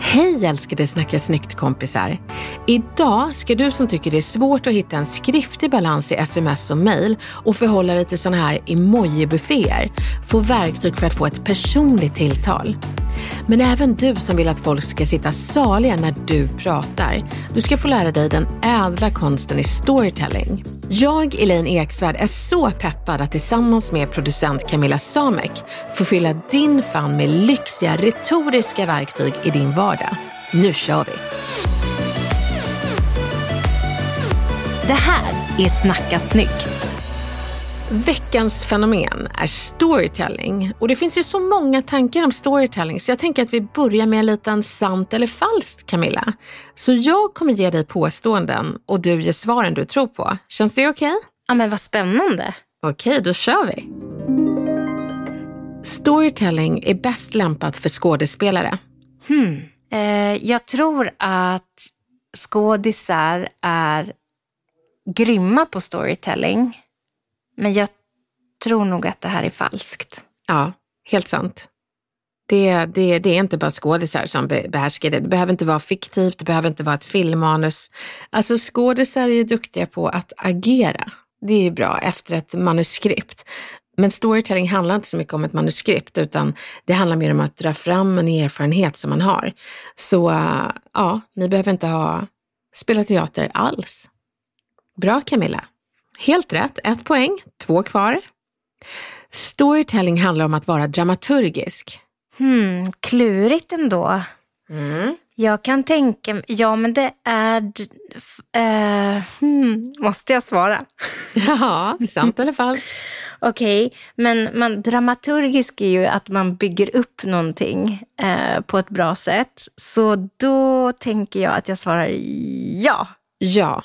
Hej älskade Snacka snyggt-kompisar! Idag ska du som tycker det är svårt att hitta en skriftlig balans i sms och mail och förhålla dig till sådana här emoji-bufféer få verktyg för att få ett personligt tilltal. Men även du som vill att folk ska sitta saliga när du pratar. Du ska få lära dig den ädla konsten i storytelling. Jag, Elaine Eksvärd, är så peppad att tillsammans med producent Camilla Samek få fylla din famn med lyxiga retoriska verktyg i din vardag. Nu kör vi! Det här är Snacka snyggt. Veckans fenomen är storytelling. Och det finns ju så många tankar om storytelling så jag tänker att vi börjar med en liten sant eller falskt Camilla. Så jag kommer ge dig påståenden och du ger svaren du tror på. Känns det okej? Okay? Ja men vad spännande. Okej, då kör vi. Storytelling är bäst lämpat för skådespelare. Hmm. Eh, jag tror att skådisar är grymma på storytelling. Men jag tror nog att det här är falskt. Ja, helt sant. Det, det, det är inte bara skådisar som behärskar det. Det behöver inte vara fiktivt, det behöver inte vara ett filmmanus. Alltså skådisar är ju duktiga på att agera. Det är ju bra efter ett manuskript. Men storytelling handlar inte så mycket om ett manuskript utan det handlar mer om att dra fram en erfarenhet som man har. Så ja, ni behöver inte ha spela teater alls. Bra Camilla! Helt rätt, ett poäng, två kvar. Storytelling handlar om att vara dramaturgisk. Hmm, klurigt ändå. Mm. Jag kan tänka ja men det är... Uh, hmm, måste jag svara? Ja, sant eller falskt? Okej, okay, men man, dramaturgisk är ju att man bygger upp någonting uh, på ett bra sätt. Så då tänker jag att jag svarar ja. Ja,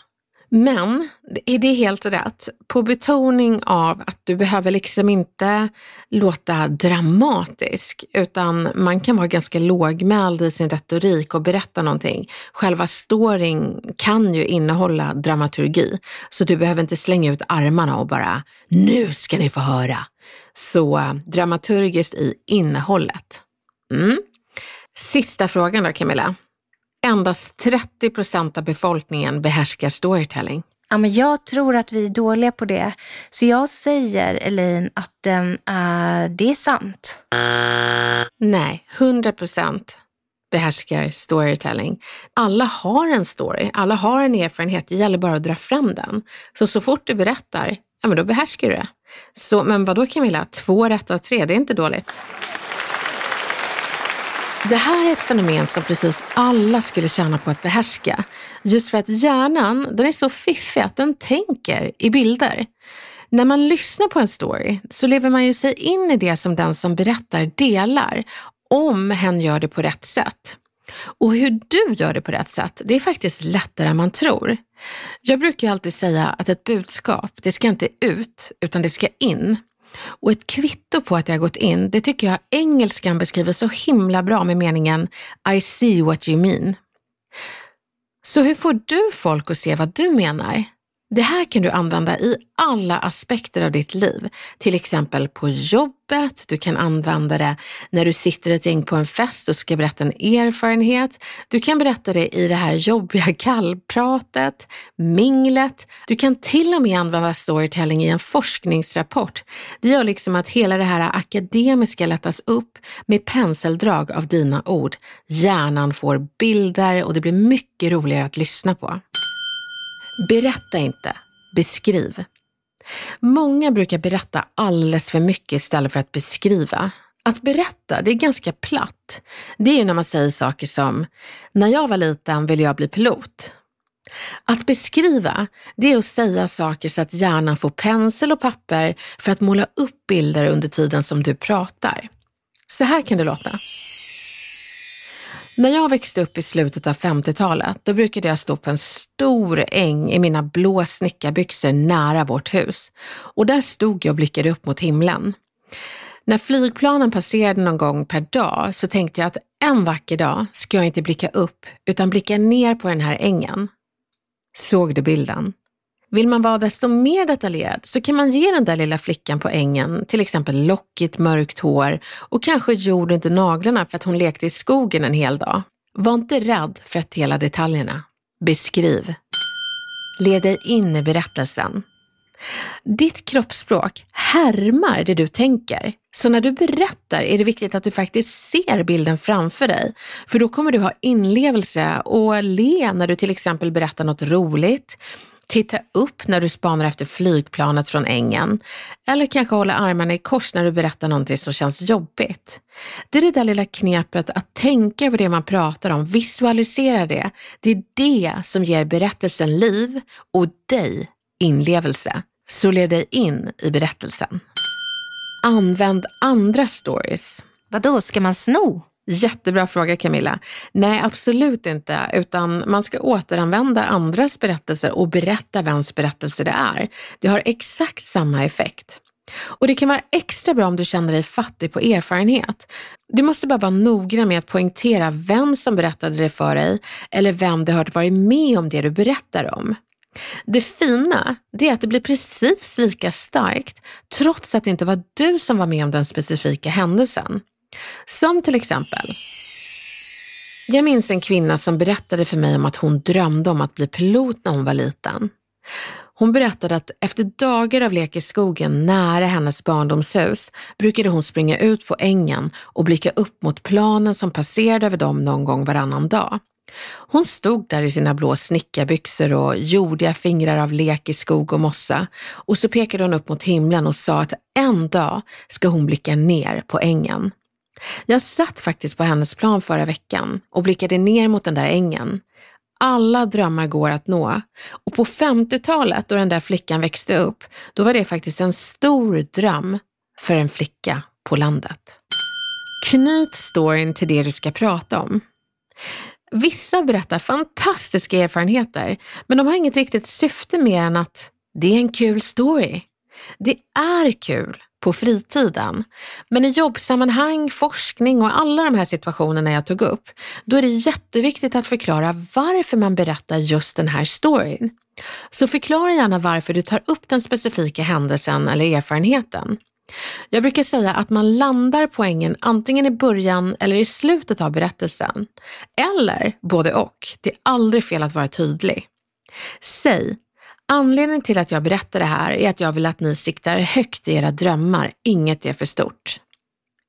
men är det helt rätt? På betoning av att du behöver liksom inte låta dramatisk, utan man kan vara ganska lågmäld i sin retorik och berätta någonting. Själva storyn kan ju innehålla dramaturgi, så du behöver inte slänga ut armarna och bara nu ska ni få höra. Så eh, dramaturgiskt i innehållet. Mm. Sista frågan då Camilla. Endast 30 procent av befolkningen behärskar storytelling. Ja, men jag tror att vi är dåliga på det. Så jag säger, Elaine, att är, det är sant. Nej, 100 procent behärskar storytelling. Alla har en story, alla har en erfarenhet. Det gäller bara att dra fram den. Så så fort du berättar, ja men då behärskar du det. Så, men vad då Camilla, två rätt av tre, det är inte dåligt. Det här är ett fenomen som precis alla skulle tjäna på att behärska. Just för att hjärnan, den är så fiffig att den tänker i bilder. När man lyssnar på en story så lever man ju sig in i det som den som berättar delar, om hen gör det på rätt sätt. Och hur du gör det på rätt sätt, det är faktiskt lättare än man tror. Jag brukar alltid säga att ett budskap, det ska inte ut, utan det ska in. Och ett kvitto på att jag gått in, det tycker jag engelskan beskriver så himla bra med meningen I see what you mean. Så hur får du folk att se vad du menar? Det här kan du använda i alla aspekter av ditt liv. Till exempel på jobbet, du kan använda det när du sitter ett gäng på en fest och ska berätta en erfarenhet. Du kan berätta det i det här jobbiga kallpratet, minglet. Du kan till och med använda storytelling i en forskningsrapport. Det gör liksom att hela det här akademiska lättas upp med penseldrag av dina ord. Hjärnan får bilder och det blir mycket roligare att lyssna på. Berätta inte, beskriv. Många brukar berätta alldeles för mycket istället för att beskriva. Att berätta, det är ganska platt. Det är när man säger saker som, när jag var liten ville jag bli pilot. Att beskriva, det är att säga saker så att hjärnan får pensel och papper för att måla upp bilder under tiden som du pratar. Så här kan det låta. När jag växte upp i slutet av 50-talet, då brukade jag stå på en stor äng i mina blå snickarbyxor nära vårt hus. Och där stod jag och blickade upp mot himlen. När flygplanen passerade någon gång per dag så tänkte jag att en vacker dag ska jag inte blicka upp utan blicka ner på den här ängen. Såg du bilden? Vill man vara desto mer detaljerad så kan man ge den där lilla flickan på ängen till exempel lockigt mörkt hår och kanske jord under naglarna för att hon lekte i skogen en hel dag. Var inte rädd för att dela detaljerna. Beskriv. Led dig in i berättelsen. Ditt kroppsspråk härmar det du tänker. Så när du berättar är det viktigt att du faktiskt ser bilden framför dig. För då kommer du ha inlevelse och le när du till exempel berättar något roligt Titta upp när du spanar efter flygplanet från ängen. Eller kanske hålla armarna i kors när du berättar någonting som känns jobbigt. Det är det där lilla knepet att tänka över det man pratar om, visualisera det. Det är det som ger berättelsen liv och dig inlevelse. Så led dig in i berättelsen. Använd andra stories. Vadå, ska man sno? Jättebra fråga Camilla. Nej, absolut inte, utan man ska återanvända andras berättelser och berätta vems berättelse det är. Det har exakt samma effekt. Och det kan vara extra bra om du känner dig fattig på erfarenhet. Du måste bara vara noggrann med att poängtera vem som berättade det för dig eller vem du hört varit med om det du berättar om. Det fina det är att det blir precis lika starkt trots att det inte var du som var med om den specifika händelsen. Som till exempel, jag minns en kvinna som berättade för mig om att hon drömde om att bli pilot när hon var liten. Hon berättade att efter dagar av lek i skogen nära hennes barndomshus brukade hon springa ut på ängen och blicka upp mot planen som passerade över dem någon gång varannan dag. Hon stod där i sina blå snickarbyxor och jordiga fingrar av lek i skog och mossa och så pekade hon upp mot himlen och sa att en dag ska hon blicka ner på ängen. Jag satt faktiskt på hennes plan förra veckan och blickade ner mot den där ängen. Alla drömmar går att nå. Och på 50-talet då den där flickan växte upp, då var det faktiskt en stor dröm för en flicka på landet. Knyt storyn till det du ska prata om. Vissa berättar fantastiska erfarenheter, men de har inget riktigt syfte mer än att det är en kul story. Det är kul på fritiden. Men i jobbsammanhang, forskning och alla de här situationerna jag tog upp, då är det jätteviktigt att förklara varför man berättar just den här storyn. Så förklara gärna varför du tar upp den specifika händelsen eller erfarenheten. Jag brukar säga att man landar poängen antingen i början eller i slutet av berättelsen. Eller både och. Det är aldrig fel att vara tydlig. Säg Anledningen till att jag berättar det här är att jag vill att ni siktar högt i era drömmar, inget är för stort.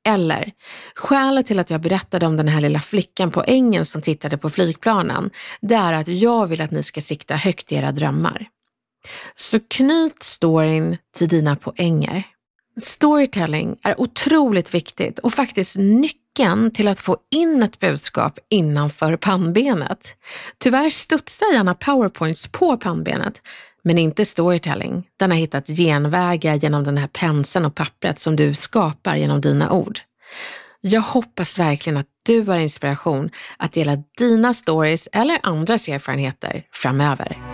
Eller, skälet till att jag berättade om den här lilla flickan på ängen som tittade på flygplanen, det är att jag vill att ni ska sikta högt i era drömmar. Så knyt storyn till dina poänger. Storytelling är otroligt viktigt och faktiskt nyckeln till att få in ett budskap innanför pannbenet. Tyvärr studsar gärna powerpoints på pannbenet, men inte storytelling. Den har hittat genvägar genom den här penseln och pappret som du skapar genom dina ord. Jag hoppas verkligen att du har inspiration att dela dina stories eller andras erfarenheter framöver.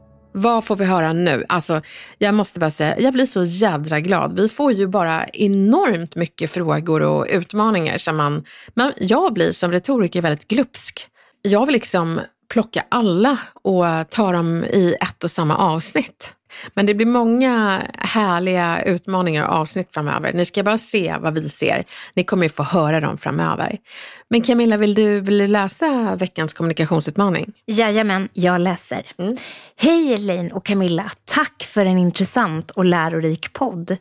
vad får vi höra nu? Alltså, jag måste bara säga, jag blir så jädra glad. Vi får ju bara enormt mycket frågor och utmaningar som man, men jag blir som retoriker väldigt glupsk. Jag vill liksom plocka alla och ta dem i ett och samma avsnitt. Men det blir många härliga utmaningar och avsnitt framöver. Ni ska bara se vad vi ser. Ni kommer ju få höra dem framöver. Men Camilla, vill du, vill du läsa veckans kommunikationsutmaning? Jajamän, jag läser. Hej Elaine och Camilla. Tack för en intressant och lärorik podd.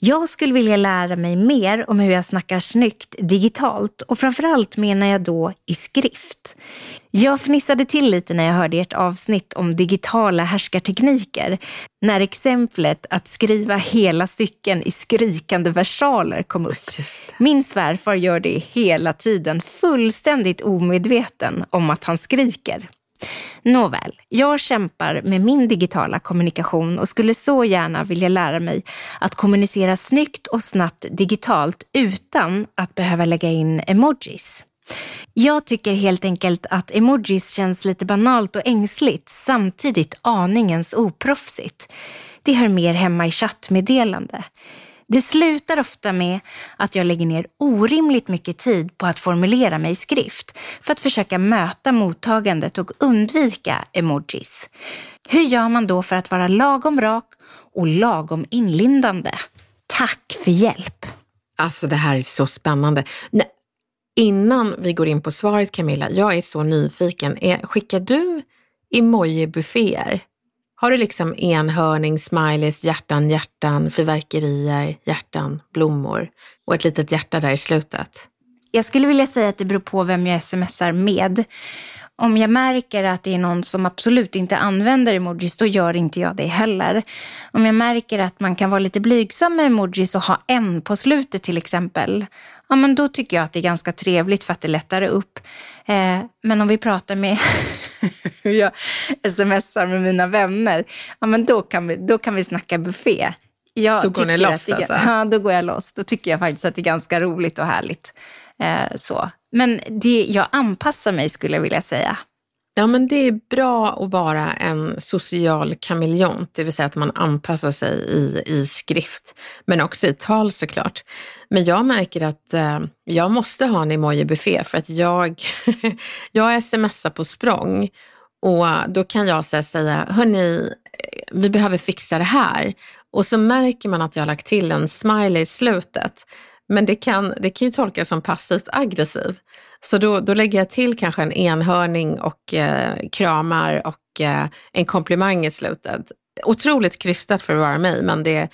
Jag skulle vilja lära mig mer om hur jag snackar snyggt digitalt och framförallt menar jag då i skrift. Jag fnissade till lite när jag hörde ert avsnitt om digitala härskartekniker. När exemplet att skriva hela stycken i skrikande versaler kom upp. Min svärfar gör det hela tiden fullständigt omedveten om att han skriker. Nåväl, jag kämpar med min digitala kommunikation och skulle så gärna vilja lära mig att kommunicera snyggt och snabbt digitalt utan att behöva lägga in emojis. Jag tycker helt enkelt att emojis känns lite banalt och ängsligt samtidigt aningens oproffsigt. Det hör mer hemma i chattmeddelande. Det slutar ofta med att jag lägger ner orimligt mycket tid på att formulera mig i skrift för att försöka möta mottagandet och undvika emojis. Hur gör man då för att vara lagom rak och lagom inlindande? Tack för hjälp! Alltså det här är så spännande. Nej, innan vi går in på svaret Camilla, jag är så nyfiken. Är, skickar du emoji-bufféer? Har du liksom enhörning, smileys, hjärtan, hjärtan, fyrverkerier, hjärtan, blommor och ett litet hjärta där i slutet? Jag skulle vilja säga att det beror på vem jag smsar med. Om jag märker att det är någon som absolut inte använder emojis, då gör inte jag det heller. Om jag märker att man kan vara lite blygsam med emojis och ha en på slutet till exempel, ja men då tycker jag att det är ganska trevligt för att det lättar upp. Eh, men om vi pratar med hur jag smsar med mina vänner, ja men då kan vi, då kan vi snacka buffé. Jag Då går ni loss det, alltså? Ja, då går jag loss. Då tycker jag faktiskt att det är ganska roligt och härligt. Eh, så. Men det, jag anpassar mig skulle jag vilja säga. Ja, men det är bra att vara en social kameleont, det vill säga att man anpassar sig i, i skrift, men också i tal såklart. Men jag märker att eh, jag måste ha en emoji-buffé för att jag, jag smsar på språng och då kan jag så här säga, hörni, vi behöver fixa det här. Och så märker man att jag har lagt till en smiley i slutet. Men det kan, det kan ju tolkas som passivt aggressiv. Så då, då lägger jag till kanske en enhörning och eh, kramar och eh, en komplimang i slutet. Otroligt krystat för att vara mig, men det,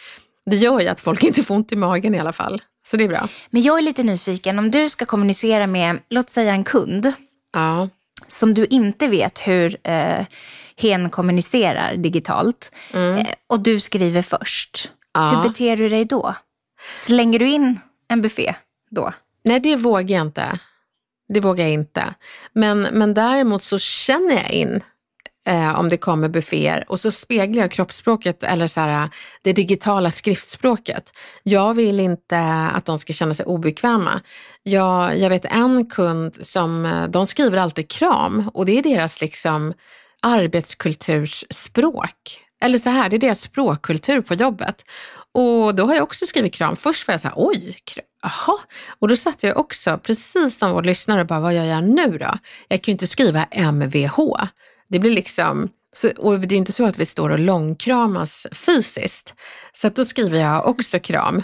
det gör ju att folk inte får ont i magen i alla fall. Så det är bra. Men jag är lite nyfiken, om du ska kommunicera med, låt säga en kund, Ja. som du inte vet hur eh, hen kommunicerar digitalt, eh, och du skriver först. Ja. Hur beter du dig då? Slänger du in en buffé då? Nej, det vågar jag inte. Det vågar jag inte. Men, men däremot så känner jag in eh, om det kommer bufféer och så speglar jag kroppsspråket eller så här, det digitala skriftspråket. Jag vill inte att de ska känna sig obekväma. Jag, jag vet en kund som, eh, de skriver alltid kram och det är deras liksom arbetskultursspråk. Eller så här, det är deras språkkultur på jobbet. Och då har jag också skrivit kram. Först var jag så här, oj, jaha. Och då satt jag också, precis som vår lyssnare, och bara, vad gör jag nu då? Jag kan ju inte skriva MVH. Det blir liksom, så, och det är inte så att vi står och långkramas fysiskt. Så att då skriver jag också kram.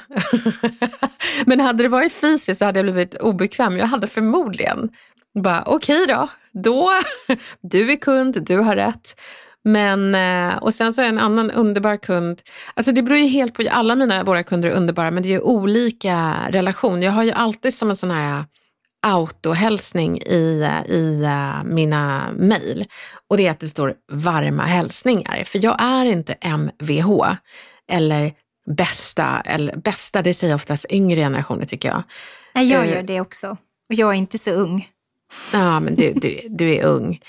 Men hade det varit fysiskt så hade jag blivit obekväm. Jag hade förmodligen bara, okej då, då, du är kund, du har rätt. Men, eh, och sen så är en annan underbar kund, alltså det beror ju helt på, alla mina, våra kunder är underbara, men det är ju olika relation. Jag har ju alltid som en sån här autohälsning i, i uh, mina mejl. Och det är att det står varma hälsningar. För jag är inte MVH eller bästa, eller bästa det säger oftast yngre generationer tycker jag. Nej, jag gör det också. Och jag är inte så ung. Ja, men du, du, du är ung.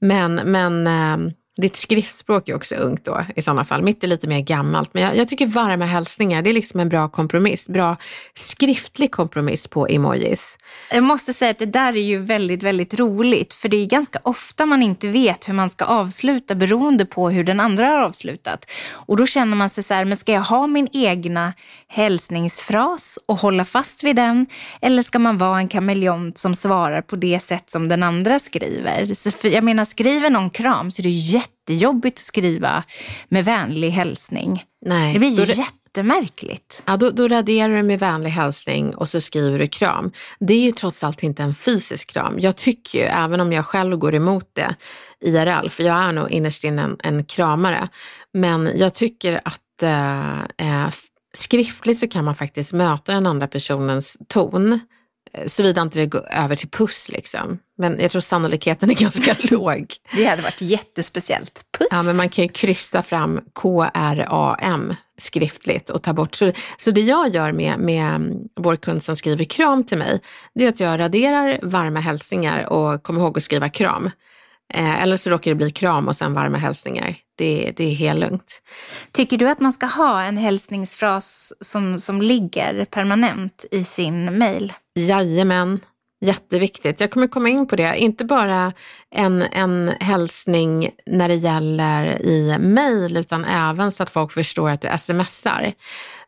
Men, men uh, ditt skriftspråk är också ungt då i sådana fall. Mitt är lite mer gammalt. Men jag, jag, tycker varma hälsningar, det är liksom en bra kompromiss. Bra skriftlig kompromiss på emojis. Jag måste säga att det där är ju väldigt, väldigt roligt. För det är ganska ofta man inte vet hur man ska avsluta beroende på hur den andra har avslutat. Och då känner man sig så här, men ska jag ha min egna hälsningsfras och hålla fast vid den? Eller ska man vara en kameleont som svarar på det sätt som den andra skriver? Så jag menar, skriver någon kram så är det jättejobbigt att skriva med vänlig hälsning. Nej, det blir ju jättemärkligt. Ja, då, då raderar du med vänlig hälsning och så skriver du kram. Det är ju trots allt inte en fysisk kram. Jag tycker ju, även om jag själv går emot det IRL, för jag är nog innerst inne en, en kramare, men jag tycker att äh, skriftligt så kan man faktiskt möta den andra personens ton Eh, såvida inte det går över till puss liksom. Men jag tror sannolikheten är ganska låg. Det hade varit jättespeciellt. Puss! Ja, men man kan ju krysta fram KRAM skriftligt och ta bort. Så, så det jag gör med, med vår kund som skriver kram till mig, det är att jag raderar varma hälsningar och kommer ihåg att skriva kram. Eh, eller så råkar det bli kram och sen varma hälsningar. Det, det är helt lugnt. Tycker du att man ska ha en hälsningsfras som, som ligger permanent i sin mail? Jajamän, jätteviktigt. Jag kommer komma in på det. Inte bara en, en hälsning när det gäller i mail utan även så att folk förstår att du smsar.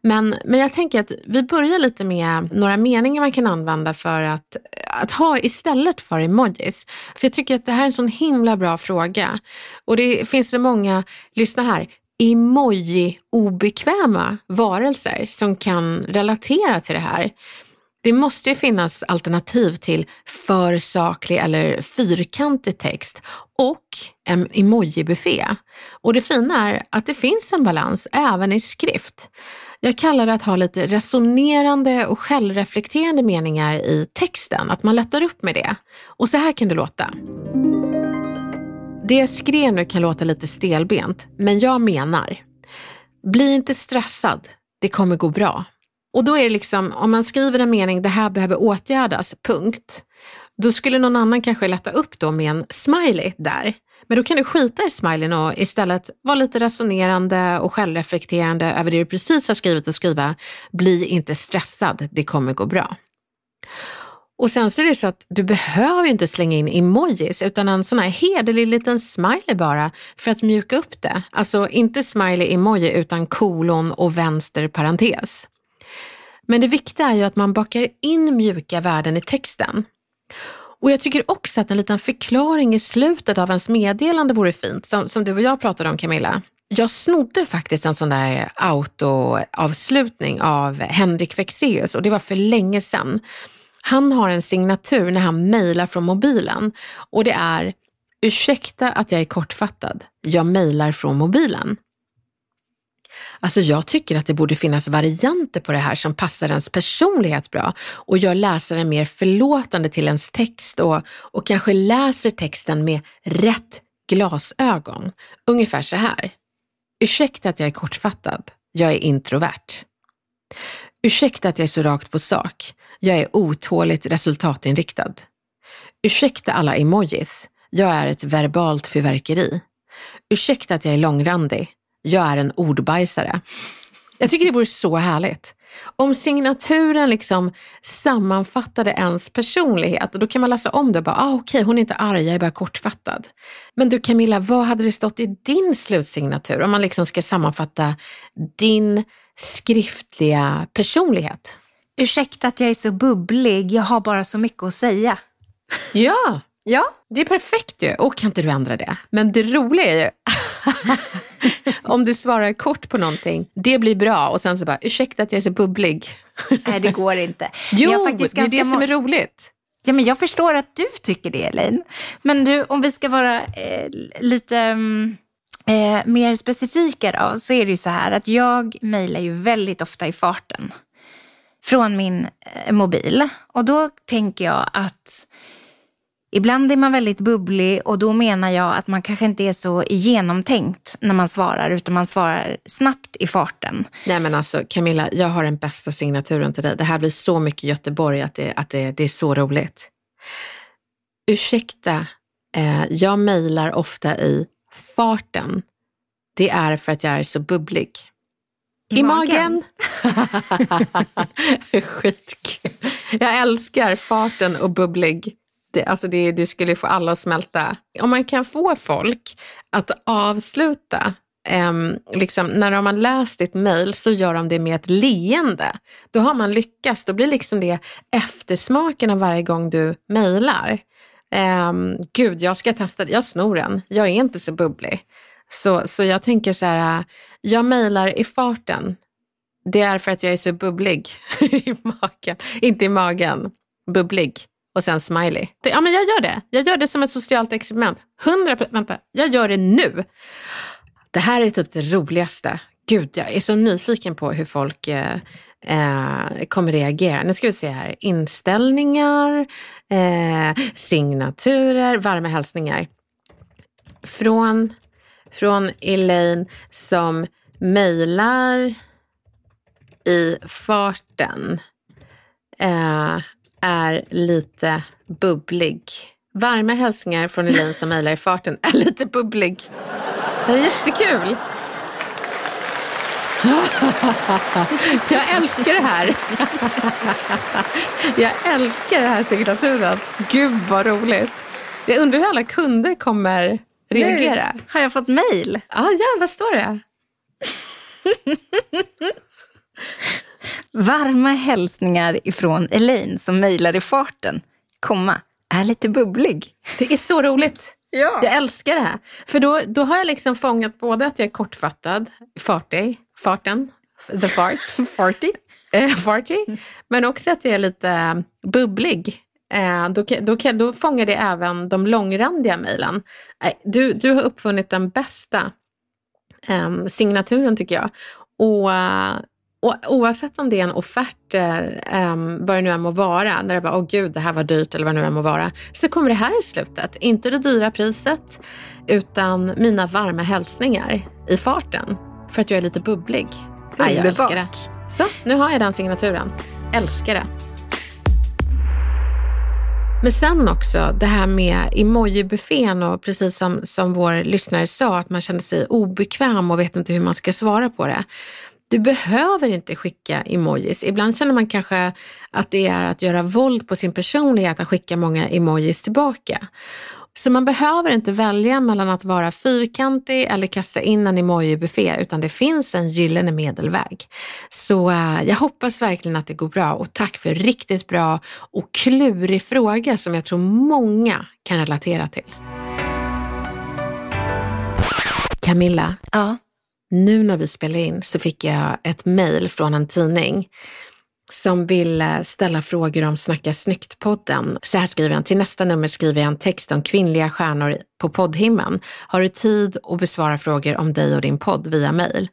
Men, men jag tänker att vi börjar lite med några meningar man kan använda för att, att ha istället för emojis. För jag tycker att det här är en sån himla bra fråga. Och det finns det många, lyssna här, emoji-obekväma varelser som kan relatera till det här. Det måste ju finnas alternativ till för saklig eller fyrkantig text och en emoji-buffé. Och det fina är att det finns en balans även i skrift. Jag kallar det att ha lite resonerande och självreflekterande meningar i texten, att man lättar upp med det. Och så här kan det låta. Det jag skrev nu kan låta lite stelbent, men jag menar, bli inte stressad, det kommer gå bra. Och då är det liksom, om man skriver en mening, det här behöver åtgärdas, punkt. Då skulle någon annan kanske lätta upp då med en smiley där. Men då kan du skita i smileyn och istället vara lite resonerande och självreflekterande över det du precis har skrivit och skriva. Bli inte stressad, det kommer gå bra. Och sen så är det så att du behöver inte slänga in emojis utan en sån här hederlig liten smiley bara för att mjuka upp det. Alltså inte smiley emoji utan kolon och vänster parentes. Men det viktiga är ju att man bakar in mjuka värden i texten. Och jag tycker också att en liten förklaring i slutet av ens meddelande vore fint, som, som du och jag pratade om Camilla. Jag snodde faktiskt en sån där autoavslutning av Henrik Fexeus och det var för länge sedan. Han har en signatur när han mejlar från mobilen och det är Ursäkta att jag är kortfattad, jag mejlar från mobilen. Alltså jag tycker att det borde finnas varianter på det här som passar ens personlighet bra och gör läsaren mer förlåtande till ens text och, och kanske läser texten med rätt glasögon. Ungefär så här. Ursäkta att jag är kortfattad. Jag är introvert. Ursäkta att jag är så rakt på sak. Jag är otåligt resultatinriktad. Ursäkta alla emojis. Jag är ett verbalt fyrverkeri. Ursäkta att jag är långrandig jag är en ordbajsare. Jag tycker det vore så härligt. Om signaturen liksom sammanfattade ens personlighet då kan man läsa om det och bara, ah, okej okay, hon är inte arg, jag är bara kortfattad. Men du Camilla, vad hade det stått i din slutsignatur om man liksom ska sammanfatta din skriftliga personlighet? Ursäkta att jag är så bubblig, jag har bara så mycket att säga. Ja, ja. det är perfekt ju. Och kan inte du ändra det? Men det roliga är ju om du svarar kort på någonting, det blir bra och sen så bara, ursäkta att jag är så bubblig. Nej, det går inte. jo, det är det som är roligt. Ja, men jag förstår att du tycker det, Elaine. Men du, om vi ska vara eh, lite um, eh, mer specifika då, så är det ju så här att jag mejlar ju väldigt ofta i farten från min eh, mobil. Och då tänker jag att ibland är man väldigt bubblig och då menar jag att man kanske inte är så genomtänkt när man svarar utan man svarar snabbt i farten. Nej men alltså Camilla, jag har den bästa signaturen till dig. Det här blir så mycket Göteborg att det, att det, det är så roligt. Ursäkta, eh, jag mejlar ofta i farten. Det är för att jag är så bubblig. I, I magen. magen. Skitkul. Jag älskar farten och bubblig. Det, alltså det, det skulle få alla att smälta. Om man kan få folk att avsluta Um, liksom, när de har läst ditt mail, så gör de det med ett leende. Då har man lyckats. Då blir liksom det eftersmaken av varje gång du mejlar. Um, Gud, jag ska testa det. Jag snor den. Jag är inte så bubblig. Så, så jag tänker så här, äh, jag mejlar i farten. Det är för att jag är så bubblig i magen. Inte i magen, bubblig. Och sen smiley. Ja men jag gör det. Jag gör det som ett socialt experiment. 100 vänta, jag gör det nu. Det här är typ det roligaste. Gud, jag är så nyfiken på hur folk eh, eh, kommer reagera. Nu ska vi se här. Inställningar, eh, signaturer, varma hälsningar. Från, från Elaine som mejlar i farten. Är lite bubblig. Varma hälsningar från Elaine som mejlar i farten är lite bubblig. Det är jättekul. Jag älskar det här. Jag älskar den här signaturen. Gud vad roligt. Jag undrar hur alla kunder kommer reagera. Nu har jag fått mejl. Ah, ja, vad står det? Varma hälsningar ifrån Elaine som mejlar i farten, komma, är lite bubblig. Det är så roligt. Ja. Jag älskar det här. För då, då har jag liksom fångat både att jag är kortfattad, fartig, farten, the fart, Farty. eh, farty, men också att jag är lite bubblig. Eh, då, då, då fångar det även de långrandiga mejlen. Eh, du, du har uppfunnit den bästa eh, signaturen tycker jag. Och, och oavsett om det är en offert, eh, vad det nu än må vara, när det bara, åh gud, det här var dyrt eller vad det nu än må vara, så kommer det här i slutet. Inte det dyra priset, utan mina varma hälsningar i farten. För att jag är lite bubblig. Nej, jag älskar det. Så, nu har jag den signaturen. Älskar det. Men sen också det här med emoji-buffén och precis som, som vår lyssnare sa, att man känner sig obekväm och vet inte hur man ska svara på det. Du behöver inte skicka emojis. Ibland känner man kanske att det är att göra våld på sin personlighet att skicka många emojis tillbaka. Så man behöver inte välja mellan att vara fyrkantig eller kasta in en emoji-buffé utan det finns en gyllene medelväg. Så eh, jag hoppas verkligen att det går bra och tack för riktigt bra och klurig fråga som jag tror många kan relatera till. Camilla, Ja nu när vi spelar in så fick jag ett mejl från en tidning som ville eh, ställa frågor om Snacka snyggt-podden. Så här skriver han, till nästa nummer skriver jag en text om kvinnliga stjärnor på poddhimlen. Har du tid att besvara frågor om dig och din podd via mejl?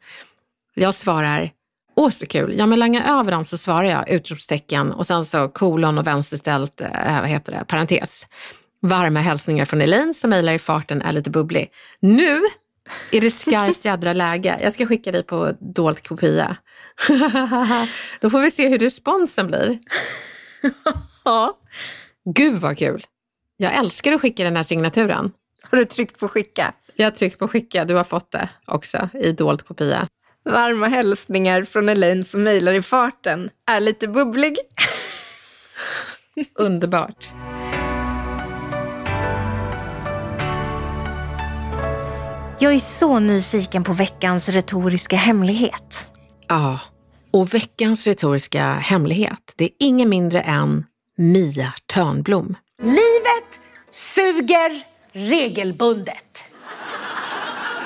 Jag svarar, åh så kul, ja men langa över dem så svarar jag utropstecken och sen så kolon och vänsterställt, äh, vad heter det, parentes. Varma hälsningar från Elaine som mejlar i farten är lite bubblig. Nu är det skarpt jädra läge. Jag ska skicka dig på dold kopia. Då får vi se hur responsen blir. ja. Gud vad kul! Jag älskar att skicka den här signaturen. Har du tryckt på skicka? Jag har tryckt på skicka, du har fått det också i dold kopia. Varma hälsningar från Elaine som mejlar i farten, är lite bubblig. Underbart. Jag är så nyfiken på veckans retoriska hemlighet. Ja, och veckans retoriska hemlighet, det är ingen mindre än Mia Törnblom. Livet suger regelbundet.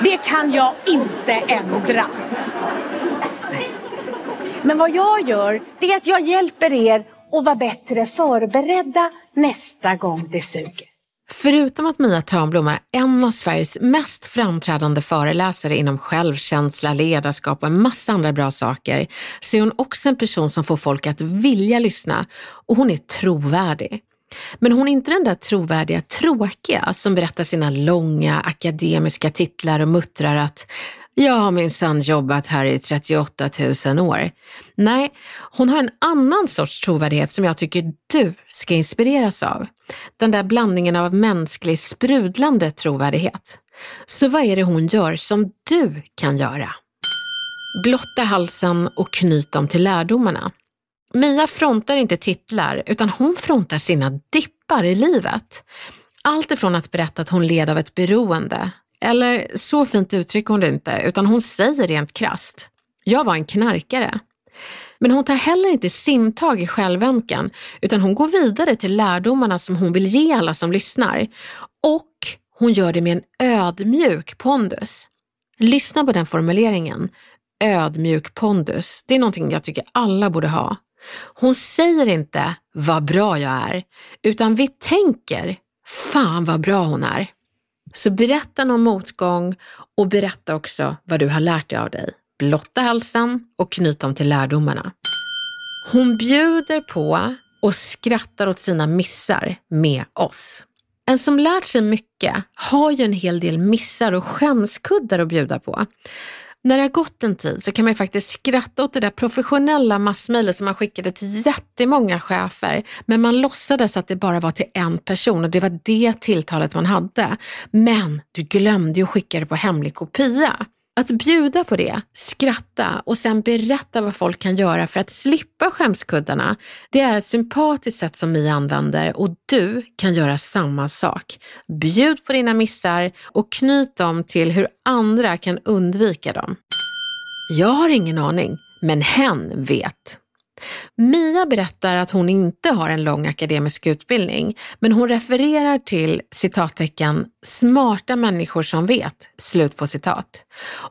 Det kan jag inte ändra. Men vad jag gör, det är att jag hjälper er att vara bättre förberedda nästa gång det suger. Förutom att Mia Törnblom är en av Sveriges mest framträdande föreläsare inom självkänsla, ledarskap och en massa andra bra saker, så är hon också en person som får folk att vilja lyssna och hon är trovärdig. Men hon är inte den där trovärdiga tråkiga som berättar sina långa akademiska titlar och muttrar att jag har minsann jobbat här i 38 000 år. Nej, hon har en annan sorts trovärdighet som jag tycker du ska inspireras av. Den där blandningen av mänsklig sprudlande trovärdighet. Så vad är det hon gör som du kan göra? Blotta halsen och knyt dem till lärdomarna. Mia frontar inte titlar utan hon frontar sina dippar i livet. Allt ifrån att berätta att hon led av ett beroende, eller så fint uttrycker hon det inte, utan hon säger rent krast. Jag var en knarkare. Men hon tar heller inte simtag i självömkan, utan hon går vidare till lärdomarna som hon vill ge alla som lyssnar. Och hon gör det med en ödmjuk pondus. Lyssna på den formuleringen. Ödmjuk pondus. Det är någonting jag tycker alla borde ha. Hon säger inte vad bra jag är, utan vi tänker fan vad bra hon är. Så berätta någon motgång och berätta också vad du har lärt dig av dig. Blotta halsen och knyt dem till lärdomarna. Hon bjuder på och skrattar åt sina missar med oss. En som lärt sig mycket har ju en hel del missar och skämskuddar att bjuda på. När det har gått en tid så kan man faktiskt skratta åt det där professionella massmejlet som man skickade till jättemånga chefer, men man låtsades att det bara var till en person och det var det tilltalet man hade. Men du glömde ju att skicka det på hemlig kopia. Att bjuda på det, skratta och sen berätta vad folk kan göra för att slippa skämskuddarna, det är ett sympatiskt sätt som ni använder och du kan göra samma sak. Bjud på dina missar och knyt dem till hur andra kan undvika dem. Jag har ingen aning, men hen vet. Mia berättar att hon inte har en lång akademisk utbildning, men hon refererar till citattecken smarta människor som vet, slut på citat.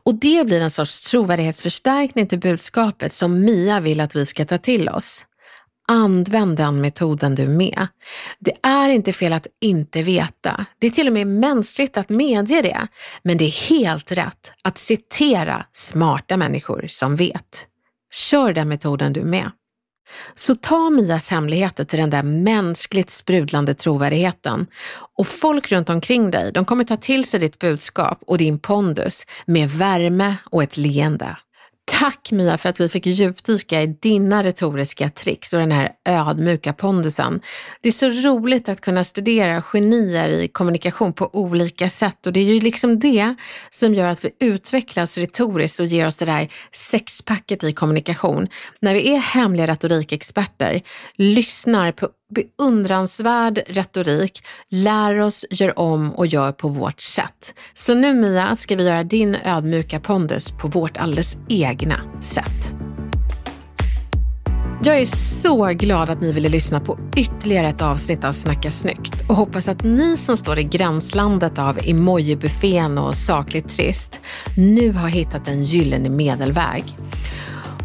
Och det blir en sorts trovärdighetsförstärkning till budskapet som Mia vill att vi ska ta till oss. Använd den metoden du med. Det är inte fel att inte veta. Det är till och med mänskligt att medge det. Men det är helt rätt att citera smarta människor som vet. Kör den metoden du med. Så ta Mias hemligheter till den där mänskligt sprudlande trovärdigheten och folk runt omkring dig, de kommer ta till sig ditt budskap och din pondus med värme och ett leende. Tack Mia för att vi fick djupdyka i dina retoriska tricks och den här ödmjuka pondusen. Det är så roligt att kunna studera genier i kommunikation på olika sätt och det är ju liksom det som gör att vi utvecklas retoriskt och ger oss det där sexpacket i kommunikation. När vi är hemliga retorikexperter, lyssnar på beundransvärd retorik, lär oss, gör om och gör på vårt sätt. Så nu Mia ska vi göra din ödmjuka pondus på vårt alldeles egna sätt. Jag är så glad att ni ville lyssna på ytterligare ett avsnitt av Snacka snyggt och hoppas att ni som står i gränslandet av emoji-buffén och sakligt trist nu har hittat en gyllene medelväg.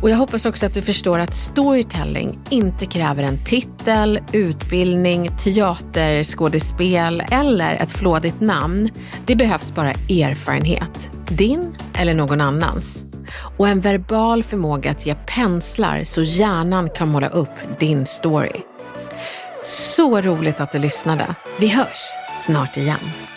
Och jag hoppas också att du förstår att storytelling inte kräver en titel, utbildning, teaterskådespel eller ett flådigt namn. Det behövs bara erfarenhet, din eller någon annans. Och en verbal förmåga att ge penslar så hjärnan kan måla upp din story. Så roligt att du lyssnade. Vi hörs snart igen.